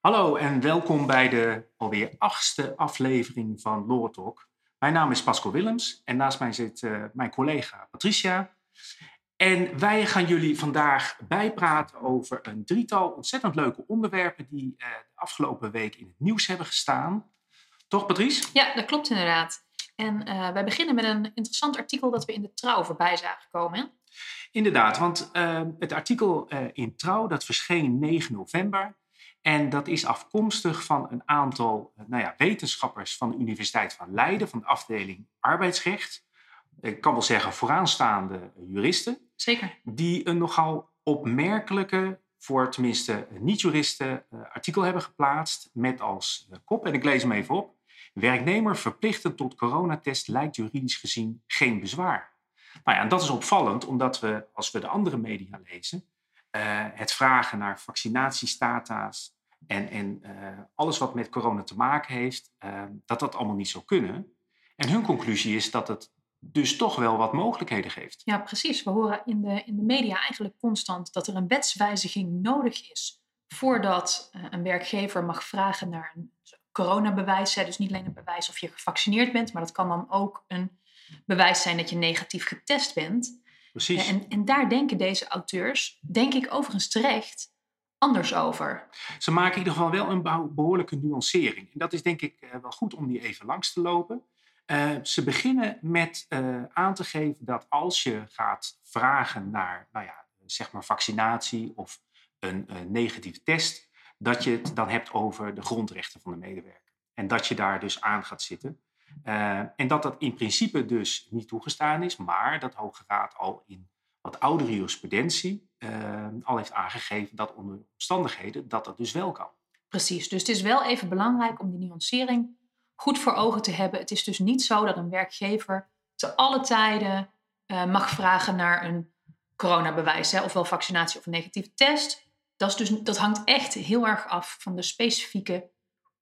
Hallo en welkom bij de alweer achtste aflevering van Lore Talk. Mijn naam is Pascal Willems en naast mij zit uh, mijn collega Patricia. En wij gaan jullie vandaag bijpraten over een drietal ontzettend leuke onderwerpen die uh, de afgelopen week in het nieuws hebben gestaan. Toch, Patrice? Ja, dat klopt inderdaad. En uh, wij beginnen met een interessant artikel dat we in de Trouw voorbij zagen komen. Hè? Inderdaad, want het artikel in Trouw dat verscheen 9 november. En dat is afkomstig van een aantal nou ja, wetenschappers van de Universiteit van Leiden, van de afdeling arbeidsrecht. Ik kan wel zeggen vooraanstaande juristen. Zeker. Die een nogal opmerkelijke, voor tenminste niet-juristen, artikel hebben geplaatst met als kop, en ik lees hem even op. Werknemer verplichten tot coronatest lijkt juridisch gezien geen bezwaar. Nou ja, en dat is opvallend, omdat we, als we de andere media lezen, uh, het vragen naar vaccinatiestata's en, en alles wat met corona te maken heeft, dat dat allemaal niet zou kunnen. En hun conclusie is dat het dus toch wel wat mogelijkheden geeft. Ja, precies. We horen in de, in de media eigenlijk constant dat er een wetswijziging nodig is voordat een werkgever mag vragen naar een coronabewijs. Hè. Dus niet alleen een bewijs of je gevaccineerd bent, maar dat kan dan ook een bewijs zijn dat je negatief getest bent. Precies. En, en daar denken deze auteurs, denk ik overigens terecht, anders over. Ze maken in ieder geval wel een behoorlijke nuancering. En dat is denk ik eh, wel goed om die even langs te lopen. Uh, ze beginnen met uh, aan te geven dat als je gaat vragen naar nou ja, zeg maar vaccinatie of een, een, negatieve test, dat je het dan hebt over de grondrechten van de medewerker. En dat je daar dus aan gaat zitten. Uh, en dat dat in principe dus niet toegestaan is, maar dat Hoge Raad al in wat oudere jurisprudentie al heeft aangegeven dat onder omstandigheden dat dat dus wel kan. Precies, dus het is wel even belangrijk om die nuancering goed voor ogen te hebben. Het is dus niet zo dat een werkgever te alle tijden uh, mag vragen naar een coronabewijs, hè, ofwel vaccinatie of een negatieve test. Dat, is dus, dat hangt echt heel erg af van de specifieke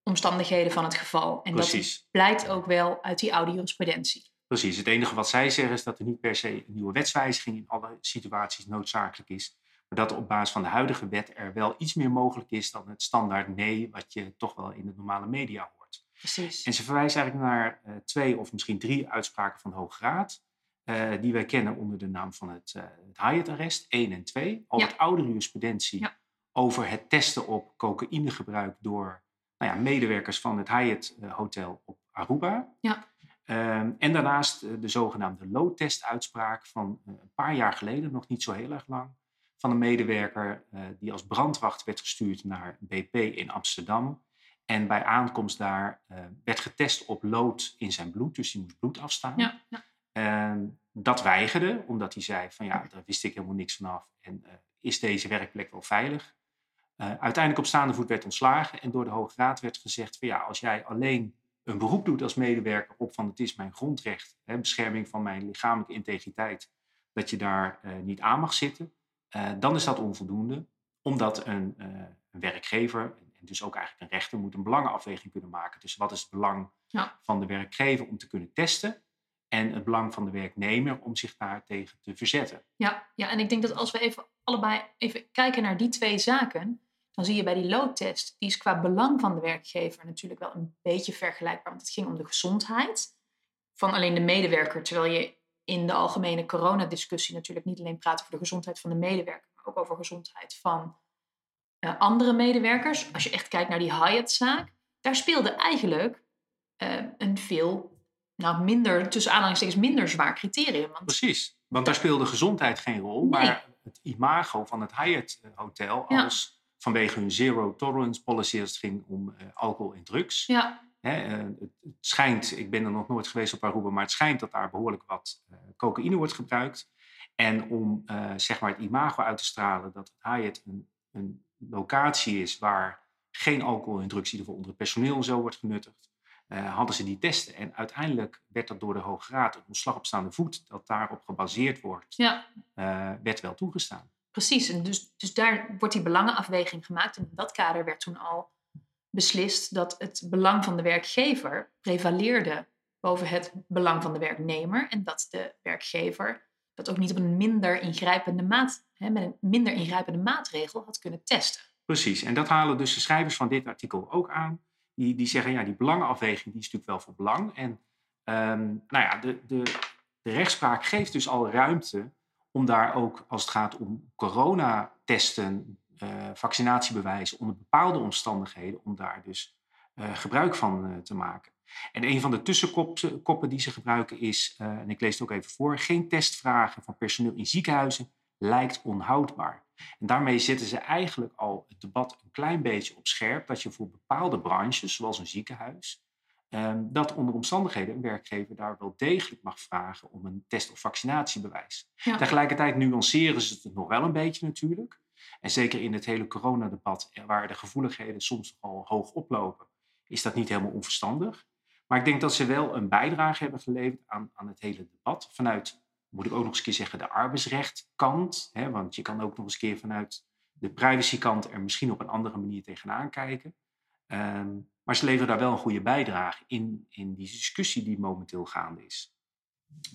omstandigheden van het geval. En Precies. dat blijkt ook wel uit die oude jurisprudentie. Precies. Het enige wat zij zeggen is dat er niet per se een nieuwe wetswijziging in alle situaties noodzakelijk is. Maar dat op basis van de huidige wet er wel iets meer mogelijk is dan het standaard nee, wat je toch wel in de normale media hoort. Precies. En ze verwijzen eigenlijk naar uh, twee of misschien drie uitspraken van de Hoge Raad. Uh, die wij kennen onder de naam van het, uh, het Hyatt-arrest 1 en 2. Al Ja. het oudere jurisprudentie Ja. Over het testen op cocaïnegebruik door nou ja, medewerkers van het Hyatt-hotel op Aruba. Ja. Ehm, en daarnaast eh, de zogenaamde loodtest-uitspraak van eh, een paar jaar geleden, nog niet zo heel erg lang, van een medewerker eh, die als brandwacht werd gestuurd naar BP in Amsterdam. En bij aankomst daar eh, werd getest op lood in zijn bloed, dus die moest bloed afstaan. Ja, ja. Ehm, dat weigerde, omdat hij zei van ja, daar wist ik helemaal niks vanaf. En eh, is deze werkplek wel veilig? Eh, uiteindelijk op staande voet werd ontslagen en door de Hoge Raad werd gezegd van ja, als jij alleen een beroep doet als medewerker op van het is mijn grondrecht, hè, bescherming van mijn lichamelijke integriteit, dat je daar eh, niet aan mag zitten, eh, dan is dat onvoldoende, omdat een, een werkgever en dus ook eigenlijk een rechter moet een belangenafweging kunnen maken tussen wat is het belang Ja. van de werkgever om te kunnen testen en het belang van de werknemer om zich daar tegen te verzetten. Ja, ja, en ik denk dat als we even allebei even kijken naar die twee zaken, dan zie je bij die loodtest, die is qua belang van de werkgever natuurlijk wel een beetje vergelijkbaar, want het ging om de gezondheid van alleen de medewerker, terwijl je in de algemene coronadiscussie natuurlijk niet alleen praat over de gezondheid van de medewerker, maar ook over gezondheid van eh, andere medewerkers. Als je echt kijkt naar die Hyatt-zaak, daar speelde eigenlijk eh, een veel nou, minder, tussen aanhalingstekens, minder zwaar criterium. Want Precies, want daar speelde gezondheid geen rol, Nee. maar het imago van het Hyatt eh, Hotel als vanwege hun zero tolerance policy als het ging om eh, alcohol en drugs. ja, Hè, eh, het, schijnt, ik ben er nog nooit geweest op Aruba, maar het schijnt dat daar behoorlijk wat eh, cocaïne wordt gebruikt. En om zeg maar het imago uit te stralen dat het Hyatt een, een locatie is waar geen alcohol en drugs in ieder geval onder het personeel en zo wordt genuttigd, hadden ze die testen. En uiteindelijk werd dat door de Hoge Raad, het ontslag op staande voet, dat daarop gebaseerd wordt, ja, werd wel toegestaan. Precies, en dus, dus daar wordt die belangenafweging gemaakt. En in dat kader werd toen al beslist dat het belang van de werkgever prevaleerde boven het belang van de werknemer. En dat de werkgever dat ook niet op een minder ingrijpende maat, hè, met een minder ingrijpende maatregel had kunnen testen. Precies, en dat halen dus de schrijvers van dit artikel ook aan. Die, die zeggen, ja, die belangenafweging die is natuurlijk wel voor belang. En ehm, nou ja, de, de, de rechtspraak geeft dus al ruimte om daar ook, als het gaat om coronatesten, uh, vaccinatiebewijzen, onder bepaalde omstandigheden, om daar dus uh, gebruik van uh, te maken. En een van de tussenkoppen die ze gebruiken is, en ik lees het ook even voor, geen testvragen van personeel in ziekenhuizen lijkt onhoudbaar. En daarmee zetten ze eigenlijk al het debat een klein beetje op scherp dat je voor bepaalde branches, zoals een ziekenhuis, dat onder omstandigheden een werkgever daar wel degelijk mag vragen om een test- of vaccinatiebewijs. Tegelijkertijd nuanceren ze het nog wel een beetje natuurlijk. En zeker in het hele coronadebat, eh, waar de gevoeligheden soms al hoog oplopen, is dat niet helemaal onverstandig. Maar ik denk dat ze wel een bijdrage hebben geleverd aan, aan het hele debat. Vanuit, moet ik ook nog eens keer zeggen, de arbeidsrechtkant. Hè, want je kan ook nog eens een keer vanuit de privacykant er misschien op een andere manier tegenaan kijken. Um, maar ze leveren daar wel een goede bijdrage in, in die discussie die momenteel gaande is.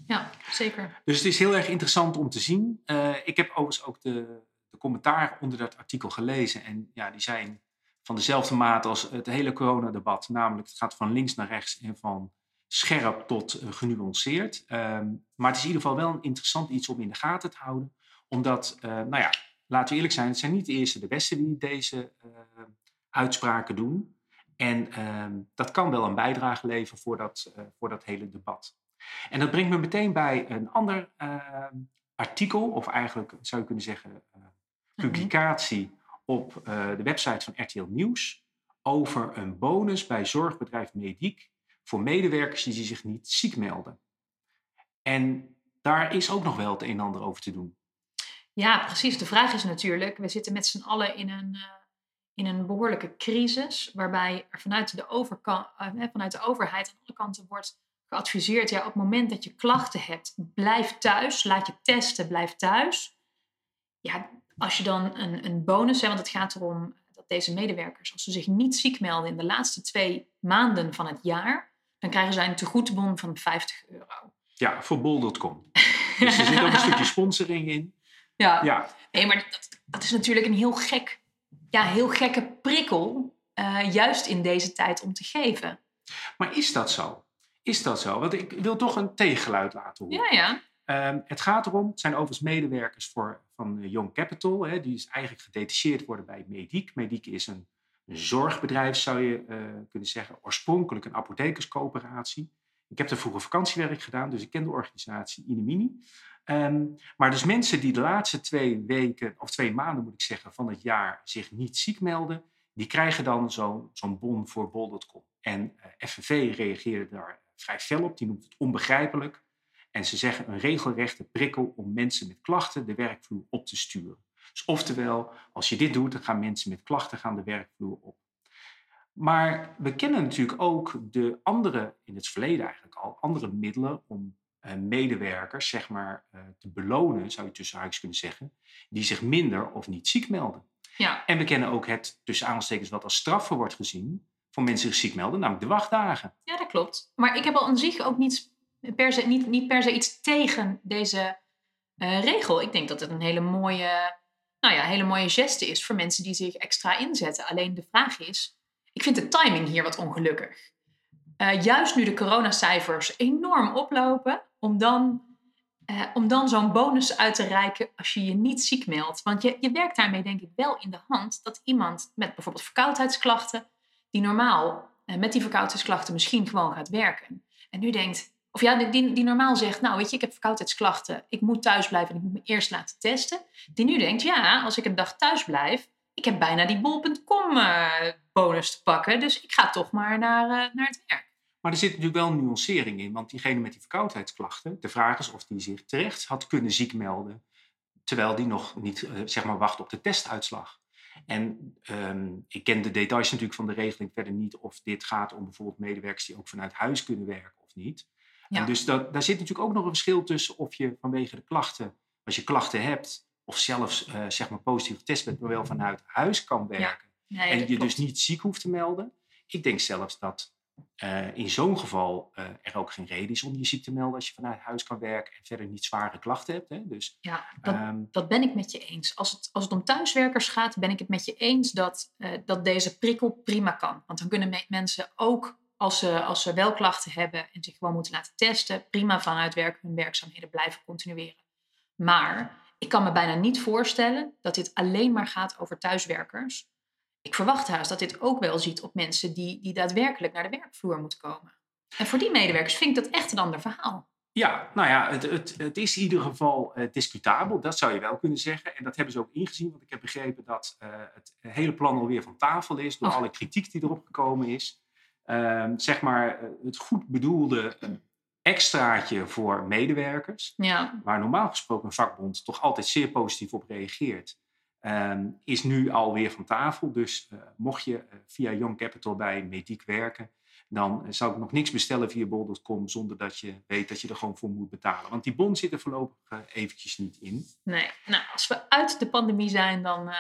Ja, zeker. Dus het is heel erg interessant om te zien. Uh, ik heb overigens ook de, de commentaar onder dat artikel gelezen. En ja, die zijn van dezelfde maat als het hele coronadebat. Namelijk, het gaat van links naar rechts en van scherp tot uh, genuanceerd. Um, maar het is in ieder geval wel een interessant iets om in de gaten te houden. Omdat, uh, nou ja, laten we eerlijk zijn, het zijn niet de eerste de beste die deze uitspraken doen. En ehm, dat kan wel een bijdrage leveren voor dat, uh, voor dat hele debat. En dat brengt me meteen bij een ander uh, artikel, of eigenlijk zou je kunnen zeggen uh, publicatie op eh, de website van RTL Nieuws over een bonus bij zorgbedrijf Mediek voor medewerkers die zich niet ziek melden. En daar is ook nog wel het een en ander over te doen. Ja, precies. De vraag is natuurlijk, we zitten met z'n allen in een in een behoorlijke crisis, waarbij er vanuit de, overkant, uh, vanuit de overheid aan alle kanten wordt geadviseerd, ja, op het moment dat je klachten hebt, blijf thuis, laat je testen, blijf thuis. Ja, als je dan een, een bonus, hè, want het gaat erom dat deze medewerkers, als ze zich niet ziek melden in de laatste twee maanden van het jaar, dan krijgen zij een tegoedbon van 50 euro. Ja, voor bol.com. dus er zit ook een stukje sponsoring in. Ja, ja. nee, maar dat, dat is natuurlijk een heel gek ja, heel gekke prikkel, uh, juist in deze tijd om te geven. Maar is dat zo? Is dat zo? Want ik wil toch een tegengeluid laten horen. Ja, ja. Uh, het gaat erom, het zijn overigens medewerkers voor, van Young Capital. Hè, die is eigenlijk gedetacheerd worden bij Mediek. Mediek is een zorgbedrijf, zou je uh, kunnen zeggen. Oorspronkelijk een apothekerscoöperatie. Ik heb er vroeger vakantiewerk gedaan, dus ik ken de organisatie Inemini. Um, maar dus mensen die de laatste twee weken, of twee maanden moet ik zeggen, van het jaar zich niet ziek melden, die krijgen dan zo'n zo bon voor bol.com. En eh, FNV reageerde daar vrij fel op, die noemt het onbegrijpelijk. En ze zeggen een regelrechte prikkel om mensen met klachten de werkvloer op te sturen. Dus oftewel, als je dit doet, dan gaan mensen met klachten gaan de werkvloer op. Maar we kennen natuurlijk ook de andere, in het verleden eigenlijk al, andere middelen om medewerkers zeg maar, uh, te belonen, zou je tussen haakjes kunnen zeggen, die zich minder of niet ziek melden. Ja. En we kennen ook het tussen aanstekens wat als straffen wordt gezien voor mensen die zich ziek melden, namelijk de wachtdagen. Ja, dat klopt. Maar ik heb al aan zich ook niet per se, niet, niet per se iets tegen deze uh, regel. Ik denk dat het een hele mooie, nou ja, hele mooie geste is voor mensen die zich extra inzetten. Alleen de vraag is, ik vind de timing hier wat ongelukkig. Uh, juist nu de coronacijfers enorm oplopen, om dan, uh, om dan zo'n bonus uit te reiken als je je niet ziek meldt. Want je, je werkt daarmee denk ik wel in de hand dat iemand met bijvoorbeeld verkoudheidsklachten, die normaal uh, met die verkoudheidsklachten misschien gewoon gaat werken. En nu denkt, of ja, die, die normaal zegt, nou weet je, ik heb verkoudheidsklachten, ik moet thuis blijven en ik moet me eerst laten testen. Die nu denkt, ja, als ik een dag thuis blijf, ik heb bijna die bol.com bonus te pakken, dus ik ga toch maar naar, naar het werk. Maar er zit natuurlijk wel een nuancering in, want diegene met die verkoudheidsklachten, de vraag is of die zich terecht had kunnen ziek melden, terwijl die nog niet uh, zeg maar wacht op de testuitslag. En um, ik ken de details natuurlijk van de regeling verder niet of dit gaat om bijvoorbeeld medewerkers die ook vanuit huis kunnen werken of niet. Ja. En dus dat, daar zit natuurlijk ook nog een verschil tussen of je vanwege de klachten, als je klachten hebt, of zelfs uh, zeg maar positief getest bent, maar wel vanuit huis kan werken. Ja. Nee, en je klopt. dus niet ziek hoeft te melden. Ik denk zelfs dat uh, in zo'n geval uh, er ook geen reden is om je ziek te melden als je vanuit huis kan werken en verder niet zware klachten hebt. Hè? Dus, ja, dat, um, dat, ben ik met je eens. Als het, als het om thuiswerkers gaat, ben ik het met je eens dat, uh, dat deze prikkel prima kan. Want dan kunnen mensen ook, als ze, als ze wel klachten hebben en zich gewoon moeten laten testen, prima vanuit werk hun werkzaamheden blijven continueren. Maar ik kan me bijna niet voorstellen dat dit alleen maar gaat over thuiswerkers ik verwacht haast dat dit ook wel ziet op mensen die, die daadwerkelijk naar de werkvloer moeten komen. En voor die medewerkers vind ik dat echt een ander verhaal. Ja, nou ja, het, het, het is in ieder geval uh, discutabel, dat zou je wel kunnen zeggen. En dat hebben ze ook ingezien, want ik heb begrepen dat uh, het hele plan alweer van tafel is door alle kritiek die erop gekomen is. Uh, zeg maar eh, het goed bedoelde extraatje voor medewerkers, ja. waar normaal gesproken een vakbond toch altijd zeer positief op reageert. Ehm, is nu alweer van tafel. Dus uh, mocht je uh, via Young Capital bij Mediek werken, dan uh, zou ik nog niks bestellen via bol.com zonder dat je weet dat je er gewoon voor moet betalen. Want die bon zit er voorlopig eventjes niet in. Nee, nou, als we uit de pandemie zijn, dan,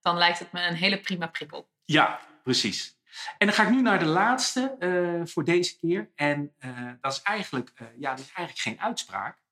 dan lijkt het me een hele prima prikkel. Ja, precies. En dan ga ik nu naar de laatste voor deze keer. En dat is eigenlijk, ja, dat is eigenlijk geen uitspraak.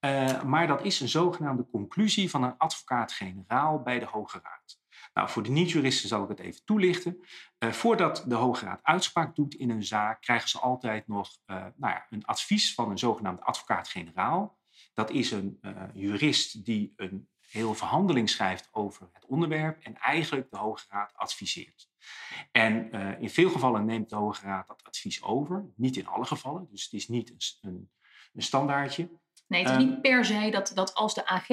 Uh, maar dat is een zogenaamde conclusie van een advocaat-generaal bij de Hoge Raad. Nou, voor de niet-juristen zal ik het even toelichten. Uh, voordat de Hoge Raad uitspraak doet in een zaak, krijgen ze altijd nog uh, nou ja, een advies van een zogenaamde advocaat-generaal. Dat is een jurist die een heel verhandeling schrijft over het onderwerp en eigenlijk de Hoge Raad adviseert. En in veel gevallen neemt de Hoge Raad dat advies over, niet in alle gevallen, dus het is niet een, een standaardje. Nee, het is niet ehm, per se dat, dat als de AG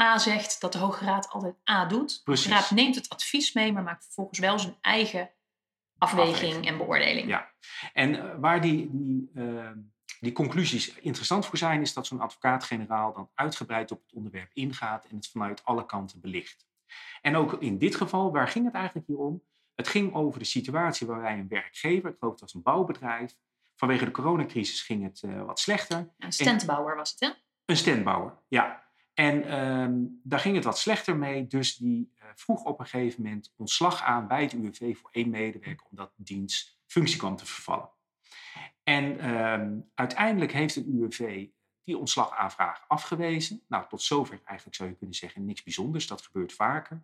A zegt, dat de Hoge Raad altijd A doet. De Hoge Raad neemt het advies mee, maar maakt vervolgens wel zijn eigen afweging, en beoordeling. Ja, en uh, waar die, die, uh, die conclusies interessant voor zijn, is dat zo'n advocaat-generaal dan uitgebreid op het onderwerp ingaat en het vanuit alle kanten belicht. En ook in dit geval, waar ging het eigenlijk hier om? Het ging over de situatie waarbij een werkgever, ik geloof dat was een bouwbedrijf, Vanwege de coronacrisis ging het uh, wat slechter. Een standbouwer was het, hè? Een standbouwer, ja. En um, daar ging het wat slechter mee. Dus die uh, vroeg op een gegeven moment ontslag aan bij het UWV voor één medewerker, omdat dienst functie kwam te vervallen. En um, uiteindelijk heeft het UWV die ontslagaanvraag afgewezen. Nou, tot zover eigenlijk zou je kunnen zeggen niks bijzonders, dat gebeurt vaker.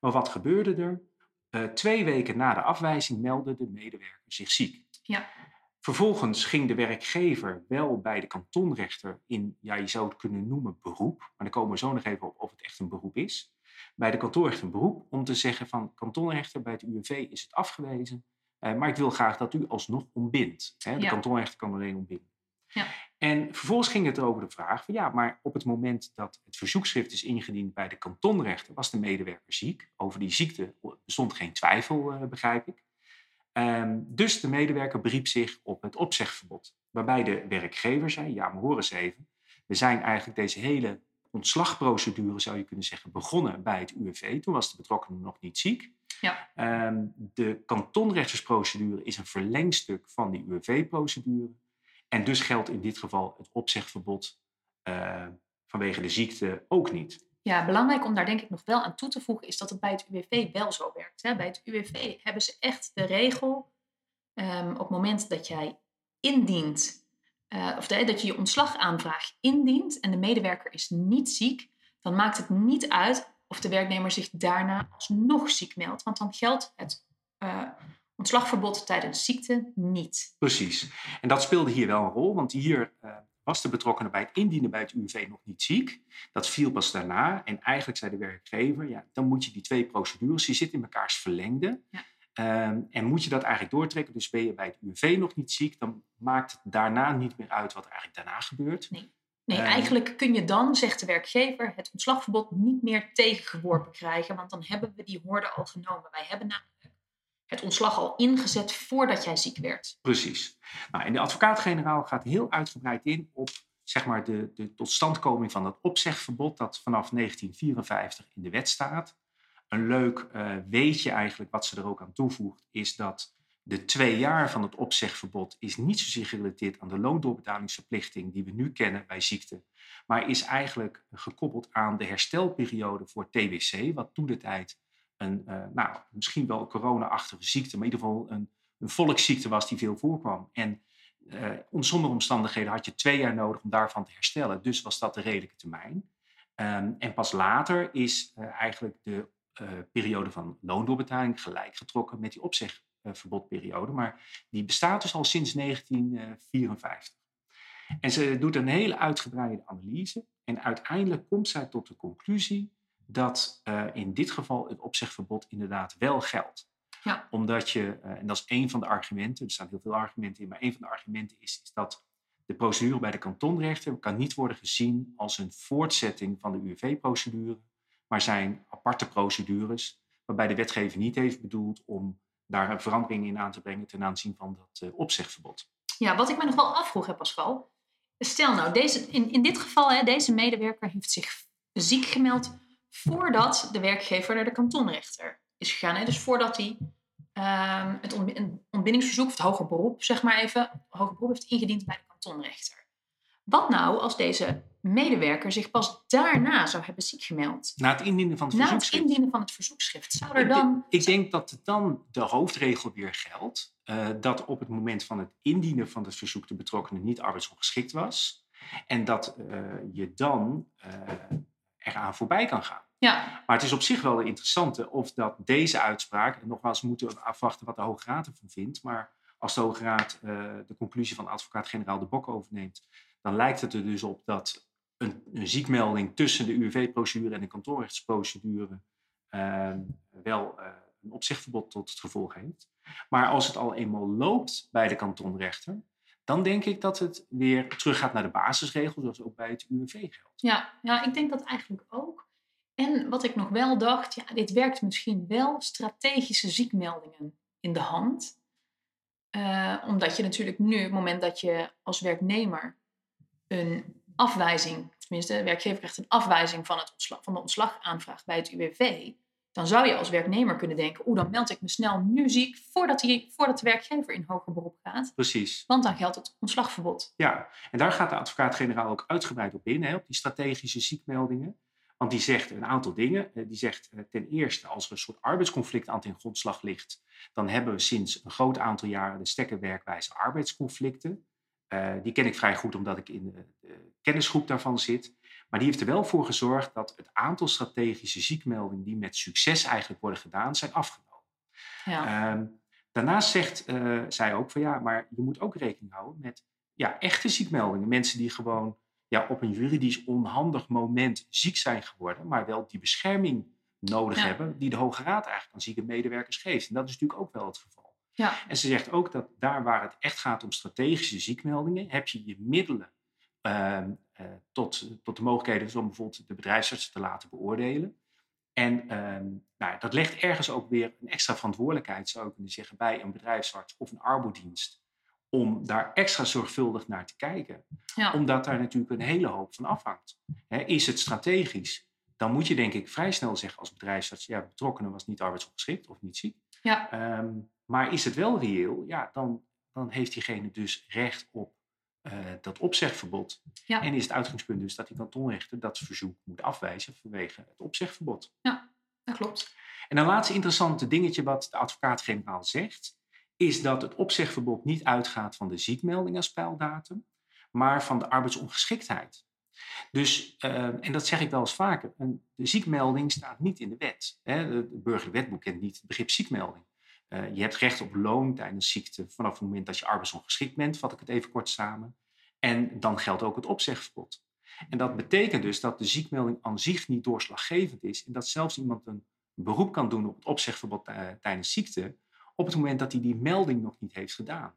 Maar wat gebeurde er? Uh, twee weken na de afwijzing meldde de medewerker zich ziek. Ja. Vervolgens ging de werkgever wel bij de kantonrechter in, ja, je zou het kunnen noemen beroep, maar daar komen we zo nog even op of het echt een beroep is. Bij de kantonrechter een beroep om te zeggen van kantonrechter bij het UWV is het afgewezen, eh, maar ik wil graag dat u alsnog ontbindt. Hè? De kantonrechter kan alleen ontbinden. Ja. En vervolgens ging het over de vraag van ja, maar op het moment dat het verzoekschrift is ingediend bij de kantonrechter, was de medewerker ziek. Over die ziekte bestond geen twijfel, uh, begrijp ik. Um, dus de medewerker beriep zich op het opzegverbod. Waarbij de werkgever zei, ja maar hoor eens even, we zijn eigenlijk deze hele ontslagprocedure, zou je kunnen zeggen, begonnen bij het UWV. Toen was de betrokkenen nog niet ziek. Ja. Um, de kantonrechtersprocedure is een verlengstuk van die UWV-procedure. En dus geldt in dit geval het opzegverbod uh, vanwege de ziekte ook niet. Ja, belangrijk om daar denk ik nog wel aan toe te voegen is dat het bij het UWV wel zo werkt. Hè? Bij het UWV hebben ze echt de regel um, op het moment dat jij indient, uh, of dat je je ontslagaanvraag indient en de medewerker is niet ziek, dan maakt het niet uit of de werknemer zich daarna alsnog ziek meldt. Want dan geldt het uh, ontslagverbod tijdens ziekte niet. Precies. En dat speelde hier wel een rol, want hier uh, was de betrokkenen bij het indienen bij het UWV nog niet ziek. Dat viel pas daarna. En eigenlijk zei de werkgever, ja, dan moet je die twee procedures, die zitten in mekaars verlengde. Ja. Um, en moet je dat eigenlijk doortrekken. Dus ben je bij het UWV nog niet ziek, dan maakt het daarna niet meer uit wat er eigenlijk daarna gebeurt. Nee. Nee, um, eigenlijk kun je dan, zegt de werkgever, het ontslagverbod niet meer tegengeworpen krijgen. Want dan hebben we die hoorde al genomen. Wij hebben namelijk het ontslag al ingezet voordat jij ziek werd. Precies. Nou, en de advocaat-generaal gaat heel uitgebreid in op zeg maar, de, de totstandkoming van het opzegverbod dat vanaf 1954 in de wet staat. Een leuk uh, weetje eigenlijk, wat ze er ook aan toevoegt, is dat de twee jaar van het opzegverbod is niet zozeer gerelateerd aan de loondoorbetalingsverplichting die we nu kennen bij ziekte, maar is eigenlijk gekoppeld aan de herstelperiode voor TBC, wat toen de tijd een, uh, nou, misschien wel corona-achtige ziekte, maar in ieder geval een, een volksziekte was die veel voorkwam. En uh, onder sommige omstandigheden had je twee jaar nodig om daarvan te herstellen. Dus was dat de redelijke termijn. Ehm, en pas later is uh, eigenlijk de periode van loondoorbetaling gelijk getrokken met die opzegverbodperiode. maar die bestaat dus al sinds 1954. En ze doet een hele uitgebreide analyse. En uiteindelijk komt zij tot de conclusie dat in dit geval het opzegverbod inderdaad wel geldt. Ja. Omdat je, uh, en dat is één van de argumenten, er staan heel veel argumenten in, maar één van de argumenten is, is dat de procedure bij de kantonrechter kan niet worden gezien als een voortzetting van de UWV-procedure, maar zijn aparte procedures waarbij de wetgever niet heeft bedoeld om daar een verandering in aan te brengen ten aanzien van dat uh, opzegverbod. Ja, wat ik me nog wel afvroeg, hè, Pascal. Stel nou, deze, in, in dit geval, hè, deze medewerker heeft zich ziek gemeld voordat de werkgever naar de kantonrechter is gegaan. Hè? Dus voordat hij um, het ontbindingsverzoek, of het hoger beroep, zeg maar even, hoger beroep heeft ingediend bij de kantonrechter. Wat nou als deze medewerker zich pas daarna zou hebben ziek gemeld? Na het indienen van het Na verzoekschrift? het indienen van het verzoekschrift. Zou er dan... ik denk dat dan de hoofdregel weer geldt. Uh, dat op het moment van het indienen van het verzoek de betrokkenen niet arbeidsongeschikt was. En dat uh, je dan uh, eraan voorbij kan gaan. Ja. Maar het is op zich wel een interessante of dat deze uitspraak, en nogmaals moeten we afwachten wat de Hoge Raad ervan vindt, maar als de Hoge Raad uh, de conclusie van advocaat-generaal De Bok overneemt, dan lijkt het er dus op dat een, een ziekmelding tussen de UWV-procedure en de kantoorrechtsprocedure uh, wel uh, een opzichtverbod tot het gevolg heeft. Maar als het al eenmaal loopt bij de kantonrechter, dan denk ik dat het weer teruggaat naar de basisregels, zoals ook bij het UWV geldt. Ja, ja, ik denk dat eigenlijk ook. En wat ik nog wel dacht, ja, dit werkt misschien wel strategische ziekmeldingen in de hand. Uh, omdat je natuurlijk nu, op het moment dat je als werknemer een afwijzing, tenminste, de werkgever krijgt een afwijzing van, het ontslag, van de ontslagaanvraag bij het UWV, dan zou je als werknemer kunnen denken, oeh, dan meld ik me snel nu ziek voordat, die, voordat de werkgever in hoger beroep gaat. Precies. Want dan geldt het ontslagverbod. Ja, en daar gaat de advocaat-generaal ook uitgebreid op in, hè, op die strategische ziekmeldingen. Want die zegt een aantal dingen. Die zegt ten eerste, als er een soort arbeidsconflict aan ten grondslag ligt, dan hebben we sinds een groot aantal jaren de stekkerwerkwijze arbeidsconflicten. Uh, die ken ik vrij goed omdat ik in de, kennisgroep daarvan zit. Maar die heeft er wel voor gezorgd dat het aantal strategische ziekmeldingen die met succes eigenlijk worden gedaan, zijn afgenomen. Ja. Uh, daarnaast zegt uh, zij ook van ja, maar je moet ook rekening houden met ja, echte ziekmeldingen. Mensen die gewoon ja, op een juridisch onhandig moment ziek zijn geworden, maar wel die bescherming nodig Ja. hebben die de Hoge Raad eigenlijk aan zieke medewerkers geeft. En dat is natuurlijk ook wel het geval. Ja. En ze zegt ook dat daar waar het echt gaat om strategische ziekmeldingen, heb je je middelen ehm, eh, tot, tot de mogelijkheden om bijvoorbeeld de bedrijfsarts te laten beoordelen. En ehm, nou, dat legt ergens ook weer een extra verantwoordelijkheid, zou ik kunnen zeggen, bij een bedrijfsarts of een arbodienst. Om daar extra zorgvuldig naar te kijken. Ja. Omdat daar natuurlijk een hele hoop van afhangt. Is het strategisch? Dan moet je denk ik vrij snel zeggen als bedrijfsarts, ja, betrokkenen was niet arbeidsongeschikt of niet ziek. Ja. Ehm, maar is het wel reëel? Ja, dan, dan heeft diegene dus recht op uh, dat opzegverbod. Ja. En is het uitgangspunt dus dat die kantonrechter dat verzoek moet afwijzen vanwege het opzegverbod. Dat klopt. En een laatste interessante dingetje wat de advocaat-generaal zegt, is dat het opzegverbod niet uitgaat van de ziekmelding als pijldatum, maar van de arbeidsongeschiktheid. Dus, uh, en dat zeg ik wel eens vaker, een, de ziekmelding staat niet in de wet. Hè? Het burgerlijk wetboek kent niet het begrip ziekmelding. Uh, je hebt recht op loon tijdens ziekte vanaf het moment dat je arbeidsongeschikt bent, vat ik het even kort samen. En dan geldt ook het opzegverbod. En dat betekent dus dat de ziekmelding aan zich niet doorslaggevend is en dat zelfs iemand een beroep kan doen op het opzegverbod uh, tijdens ziekte op het moment dat hij die melding nog niet heeft gedaan.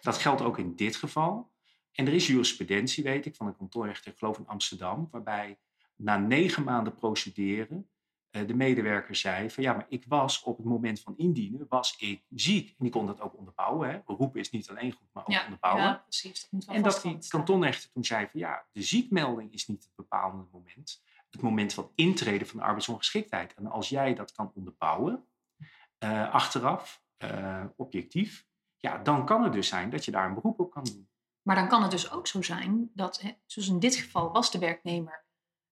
Dat geldt ook in dit geval. En er is jurisprudentie, weet ik, van de kantoorrechter, ik geloof in Amsterdam, waarbij na negen maanden procederen uh, de medewerker zei van ja, maar ik was op het moment van indienen, was ik ziek. En die kon dat ook onderbouwen. Hè. Beroep is niet alleen goed, maar ook Ja, onderbouwen. ja precies. Dat moet wel en dat die kantonrechter toen zei van ja, de ziekmelding is niet het bepalende moment. Het moment van intreden van de arbeidsongeschiktheid. En als jij dat kan onderbouwen, uh, achteraf, uh, objectief, ja, dan kan het dus zijn dat je daar een beroep op kan doen. Maar dan kan het dus ook zo zijn dat, hè, zoals in dit geval was de werknemer,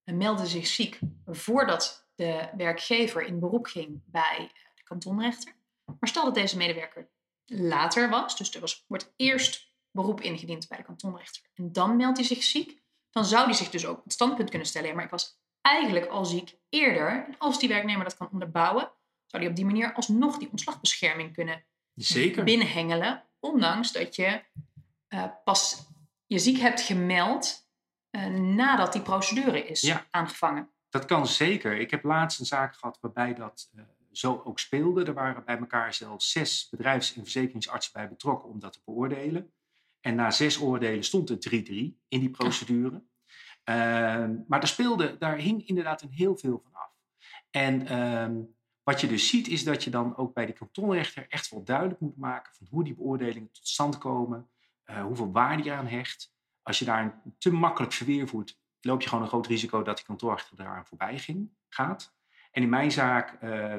en meldde zich ziek voordat de werkgever in beroep ging bij eh, de kantonrechter. Maar stel dat deze medewerker later was, dus er was, wordt eerst beroep ingediend bij de kantonrechter en dan meldt hij zich ziek, dan zou hij zich dus ook het standpunt kunnen stellen. Maar ik was eigenlijk al ziek eerder. En als die werknemer dat kan onderbouwen, zou hij op die manier alsnog die ontslagbescherming kunnen Zeker. binnenhengelen. Ondanks dat je eh, pas je ziek hebt gemeld eh, nadat die procedure is Ja. aangevangen. Dat kan zeker. Ik heb laatst een zaak gehad waarbij dat eh, zo ook speelde. Er waren bij elkaar zelfs zes bedrijfs- en verzekeringsartsen bij betrokken om dat te beoordelen. En na zes oordelen stond het 3-3 in die procedure. Ehm, maar daar speelde, daar hing inderdaad een heel veel van af. En ehm, wat je dus ziet is dat je dan ook bij de kantonrechter echt wel duidelijk moet maken van hoe die beoordelingen tot stand komen, eh, hoeveel waarde je aan hecht. Als je daar een te makkelijk verweer voert, loop je gewoon een groot risico dat die kantoorrechter eraan voorbij ging, gaat. En in mijn zaak eh,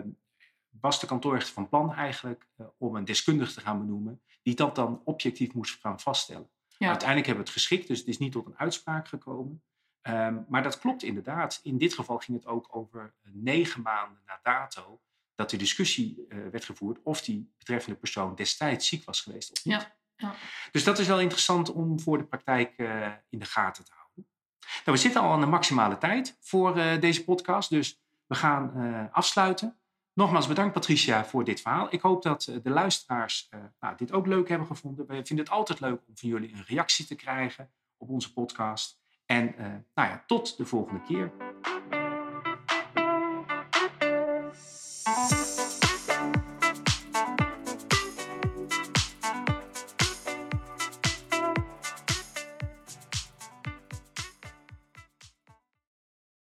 was de kantoorrechter van plan eigenlijk eh, om een deskundige te gaan benoemen, die dat dan objectief moest gaan vaststellen. Ja. Uiteindelijk hebben we het geschikt, dus het is niet tot een uitspraak gekomen. Ehm, maar dat klopt inderdaad. In dit geval ging het ook over eh, negen maanden na dato dat de discussie eh, werd gevoerd of die betreffende persoon destijds ziek was geweest of niet. Ja, ja. Dus dat is wel interessant om voor de praktijk eh, in de gaten te houden. Nou, we zitten al aan de maximale tijd voor deze podcast, dus we gaan afsluiten. Nogmaals bedankt Patricia voor dit verhaal. Ik hoop dat de luisteraars nou, dit ook leuk hebben gevonden. We vinden het altijd leuk om van jullie een reactie te krijgen op onze podcast. En eh, nou ja, tot de volgende keer.